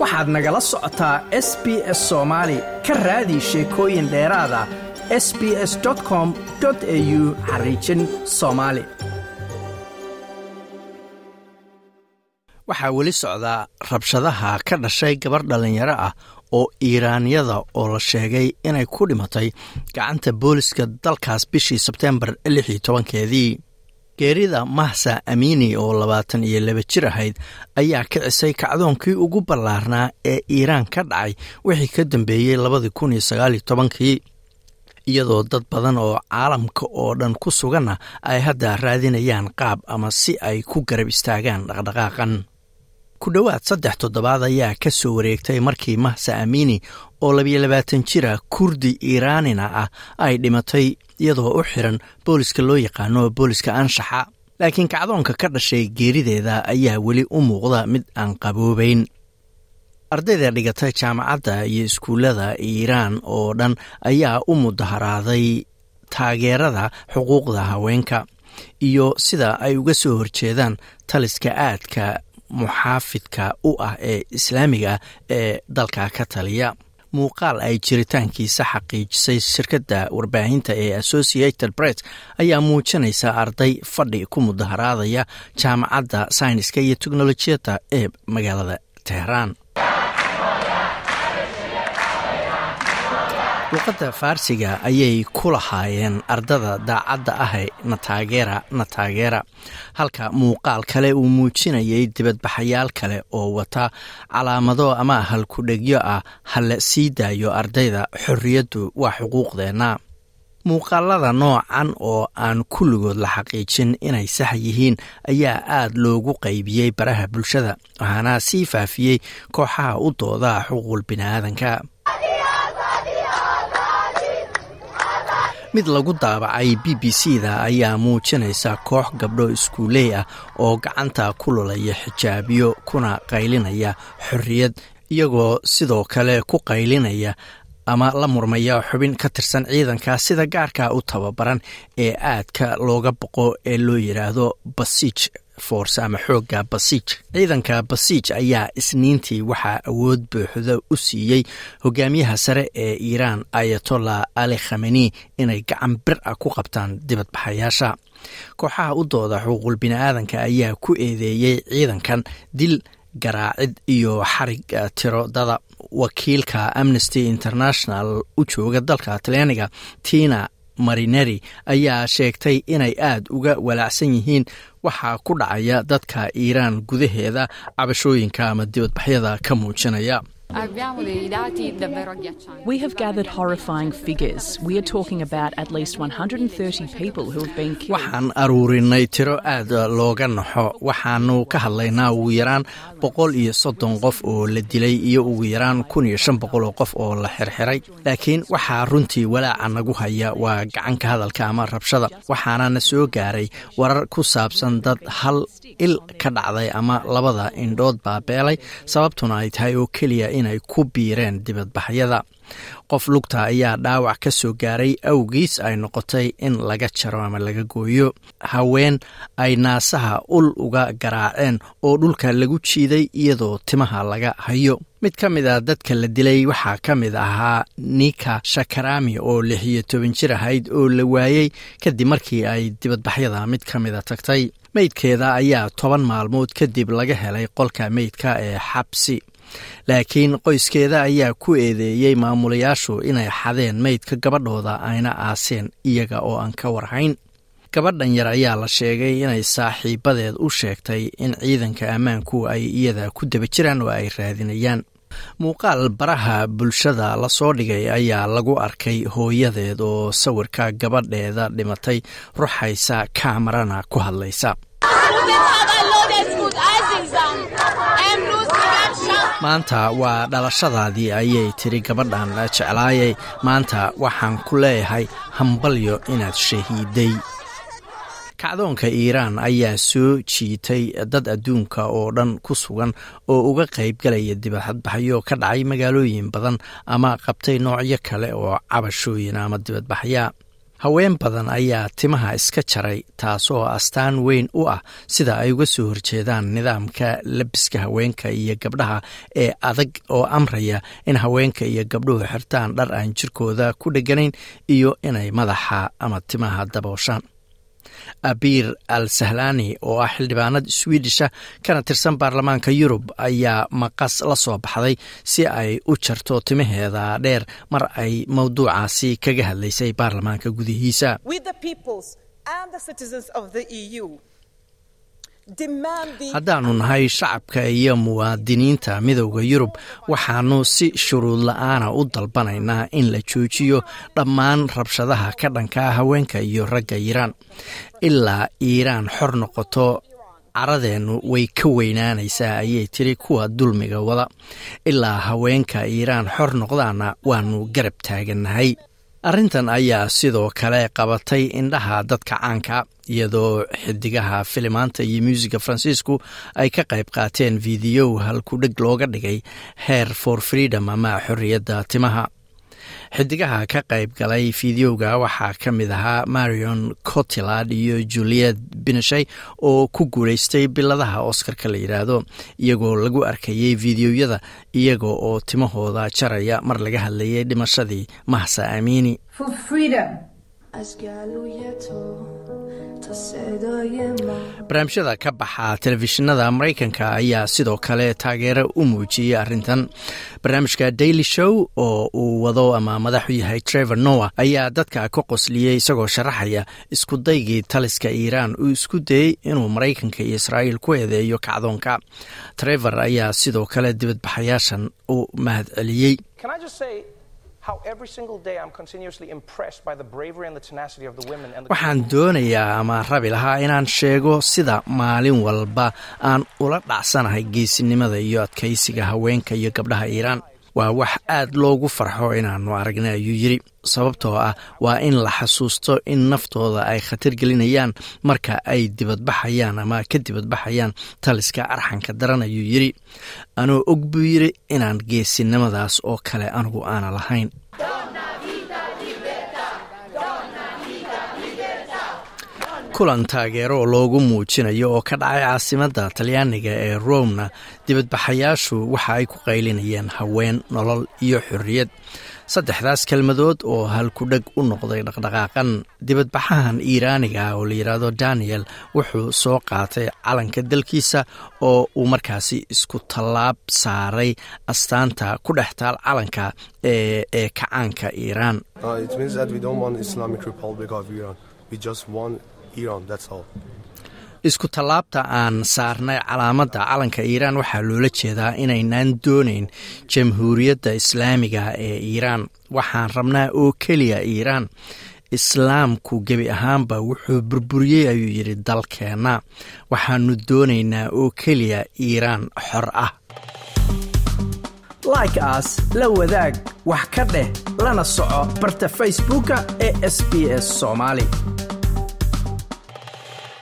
waxaad nagala socotaa s b s soomaali ka raadi sheekooyin dheeraada s b s com au xariijin soomaali waxaa weli socdaa rabshadaha ka dhashay gabar dhallinyaro ah oo iiraaniyada oo la sheegay inay ku dhimatay gacanta booliska dalkaas bishii sebteembar lix tobankeedii geerida mahsa amiini oo labaatan iyo laba jir ahayd ayaa kicisay kacdoonkii ugu ballaarnaa ee iiraan ka dhacay wixii ka dambeeyey labadii kun iyo sagaaliyo tobankii. Iyadoo dad badan oo caalamka oo dhan ku suganna ay hadda raadinayaan qaab ama si ay ku garab istaagaan dhaqdhaqaaqan ku dhowaad saddex toddobaad ayaa ka soo wareegtay markii mahsa amiini oo labiyo labaatan jira kurdi iiraanina ah ay dhimatay iyadoo u xiran booliska loo yaqaano booliska anshaxa. Laakiin kacdoonka ka dhashay geerideeda ayaa weli u muuqda mid aan qaboobayn. Ardayda dhigata jaamacadda iyo iskuullada iiraan oo dhan ayaa u mudaharaaday taageerada xuquuqda haweenka iyo sida ay uga soo horjeedaan taliska aadka muxaafidka u ah ee islaamiga ee dalka ka taliya. Muuqaal ay jiritaankiisa xaqiijisay shirkadda warbaahinta ee associated press ayaa muujinaysa arday fadhi ku mudaharaadaya jaamacadda sayniska iyo teknolojiyadda ee magaalada teheraan luuqadda faarsiga ayay ku lahaayeen ardada daacadda ahe nataageera nataageera halka muuqaal kale uu muujinayay dibadbaxayaal kale oo wata calaamado ama halkudhegyo ah hala sii daayo ardayda xorriyaddu waa xuquuqdeenna. Muuqaalada noocan oo aan kulligood la xaqiijin inay sax yihiin ayaa aad loogu qaybiyey baraha bulshada waxaana sii faafiyey kooxaha u dooda xuquuqul bini'aadanka mid lagu daabacay b b c da ayaa muujinaysa koox gabdho iskuuley ah oo gacanta ku lulaya xijaabiyo kuna qaylinaya xorriyad iyagoo sidoo kale ku qaylinaya ama la murmaya xubin ka tirsan ciidanka. Sida gaarka u tababaran ee aadka looga boqo ee loo yidhaahdo basiij force ama xoogga basiij ciidanka basiij ayaa isniintii waxaa awood buuxda u siiyey hogaamiyaha sare ee iiraan ayatollah ali khameni inay gacan bir ah ku qabtaan dibadbaxayaasha. Kooxaha u dooda xuquuqul bini'aadanka ayaa ku eedeeyey ciidankan dil garaacid iyo xarig tiro dada wakiilka amnesty international u jooga dalka talyaaniga tina marineri ayaa sheegtay inay aad uga walaacsan yihiin waxaa ku dhacaya dadka iiraan gudaheeda cabashooyinka ama dibadbaxyada ka muujinaya We have gathered horrifying figures. We are talking about at least 130 people who have been killed. waxaan aruurinay tiro aad looga naxo waxaanu ka hadlaynaa ugu yaraan boqol iyo soddon qof oo la dilay iyo ugu yaraan kun iyo shan boqol oo qof oo la xirxiray. Laakiin waxaa runtii walaaca nagu haya. Waa gacanka hadalka ama rabshada. Waxaana na soo gaaray warar ku saabsan dad hal il ka dhacday ama labada indhood baa beelay sababtuna ay tahay oo keliya inay ku biireen dibadbaxyada. Qof lugta ayaa dhaawac ka soo gaaray awgiis ay noqotay in laga jaro ama laga gooyo. Haween ay naasaha ul uga garaaceen oo dhulka lagu jiiday iyadoo timaha laga hayo. Mid ka mid a dadka la dilay waxaa ka mid ahaa nika shakarami oo lix iyo toban jir ahayd oo la waayey kadib markii ay dibadbaxyada mid ka mida tagtay. Meydkeeda ayaa toban maalmood kadib laga helay qolka meydka ee xabsi laakiin qoyskeeda ayaa ku eedeeyey maamulayaashu inay xadeen meydka gabadhooda ayna aaseen iyaga oo aan ka warhayn. Gabadhan yar ayaa la sheegay inay saaxiibadeed u sheegtay in ciidanka ammaanku ay iyada ku daba jiraan oo ay raadinayaan. Muuqaal baraha bulshada la soo dhigay ayaa lagu arkay hooyadeed oo sawirka gabadheeda dhimatay ruxaysa kaamarana ku hadlaysa maanta waa dhalashadaadii ayay tiri gabadhan jeclaayay. Maanta waxaan ku leeyahay hambalyo inaad shahiiday. Kacdoonka iiraan ayaa soo jiitay dad adduunka oo dhan ku sugan oo uga qaybgalaya dibadbaxyo ka dhacay magaalooyin badan ama qabtay noocyo kale oo cabashooyin ama dibadbaxya haween badan ayaa timaha iska jaray taasoo astaan weyn u ah sida ay uga soo horjeedaan nidaamka labiska haweenka iyo gabdhaha ee adag oo amraya in haweenka iyo gabdhuhu xirtaan dhar aan jirkooda ku dheganayn iyo inay madaxa ama timaha dabooshaan abir al sahlani oo ah xildhibaanad swidisha kana tirsan baarlamaanka yurub ayaa maqas la soo baxday si ay u jarto timaheeda dheer mar ay mowduucaasi kaga hadlaysay baarlamaanka gudihiisa haddaannu nahay shacabka iyo muwaadiniinta midowda yurub waxaannu si shuruud la'aana u dalbanaynaa in la joojiyo dhammaan rabshadaha ka dhankaa haweenka iyo ragga iiraan. Ilaa iiraan xor noqoto caradeennu way ka weynaanaysaa ayay tiri kuwa dulmiga wada. Ilaa haweenka iiraan xor noqdaana waannu garab taagannahay arrintan ayaa sidoo kale qabatay indhaha dadka caanka iyadoo xidigaha filimaanta iyo muusiga faransiisku ay ka qayb qaateen fideow halkudheg looga dhigay heer for freedom ama xorriyadda timaha xidigaha ka qayb galay fideowga waxaa ka mid ahaa marion cotilard iyo juliet bineshay oo ku guulaystay biladaha oscarka la yidhaahdo iyagoo lagu arkayay fideoyada iyaga oo timahooda jaraya mar laga hadlayay dhimashadii. Mahsa amiini barnaamijyada ka baxa telefishinada maraykanka ayaa sidoo kale taageero u muujiyey arrintan. Barnaamijka daily show oo uu wado ama madaxu yahay trevor noah ayaa dadka ka qosliyey isagoo sharaxaya iskudaygii taliska iiraan uu isku dayey inuu maraykanka iyo israa'iil ku eedeeyo kacdoonka. Trevor ayaa sidoo kale dibadbaxayaashan u mahad celiyey waxaan doonayaa ama rabi lahaa inaan sheego sida maalin walba aan ula dhacsanahay geesinimada iyo adkaysiga haweenka iyo gabdhaha iiraan waa wax aad loogu farxo inaannu aragnay ayuu yidhi. Sababtoo ah waa in la xasuusto in naftooda ay khatar gelinayaan marka ay dibadbaxayaan ama ka dibadbaxayaan taliska arxanka daran ayuu yidhi. Anoo og buu yidhi inaan geesinimadaas oo kale anigu aana lahayn kulan taageero loogu muujinayo oo ka dhacay caasimadda talyaaniga ee romna dibadbaxayaashu waxa ay ku qaylinayeen haween nolol iyo xorriyad. Saddexdaas kelmadood oo halkudheg u noqday dhaqdhaqaaqan dibadbaxahan iiraaniga ah oo la yidhaahdo daniel wuxuu soo qaatay calanka dalkiisa oo uu markaasi isku tallaab saaray astaanta ku dhex taal calanka ee kacaanka iiraan isku tallaabta aan saarnay calaamadda calanka iiraan waxaa loola jeedaa inaynaan doonayn jamhuuriyadda islaamiga ee iiraan. Waxaan rabnaa oo keliya iiraan islaamku gebi ahaanba wuxuu burburiyey ayuu yidhi dalkeenna. Waxaanu doonaynaa oo keliya iiraan xor ah. Like aas la wadaag wax ka dheh lana soco barta facebooka ee sb s soomaali